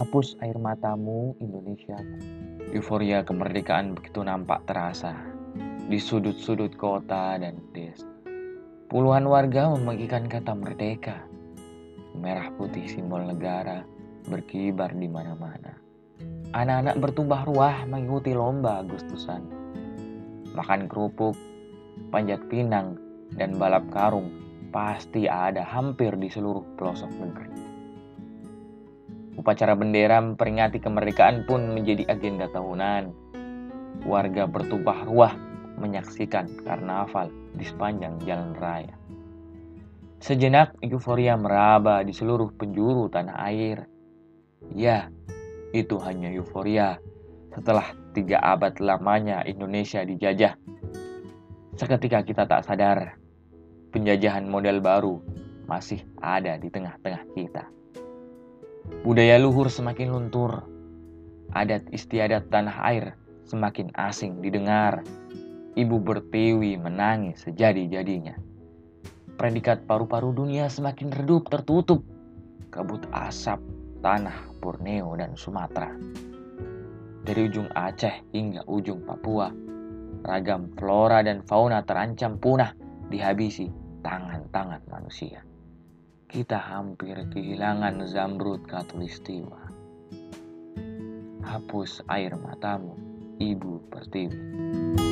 Hapus air matamu, Indonesia. Euforia kemerdekaan begitu nampak terasa di sudut-sudut kota dan desa. Puluhan warga membagikan kata merdeka. Merah putih simbol negara berkibar di mana-mana. Anak-anak bertumbah ruah mengikuti lomba Agustusan. Makan kerupuk, panjat pinang, dan balap karung pasti ada hampir di seluruh pelosok negeri. Upacara bendera memperingati kemerdekaan pun menjadi agenda tahunan. Warga bertumpah ruah menyaksikan karnaval di sepanjang jalan raya. Sejenak euforia meraba di seluruh penjuru tanah air. Ya, itu hanya euforia setelah tiga abad lamanya Indonesia dijajah. Seketika kita tak sadar, penjajahan model baru masih ada di tengah-tengah kita. Budaya luhur semakin luntur, adat istiadat tanah air semakin asing didengar, Ibu bertiwi menangis sejadi-jadinya. Predikat paru-paru dunia semakin redup tertutup. Kabut asap tanah Borneo dan Sumatera. Dari ujung Aceh hingga ujung Papua, ragam flora dan fauna terancam punah dihabisi tangan-tangan manusia. Kita hampir kehilangan zamrud katulistiwa. Hapus air matamu, Ibu Pertiwi.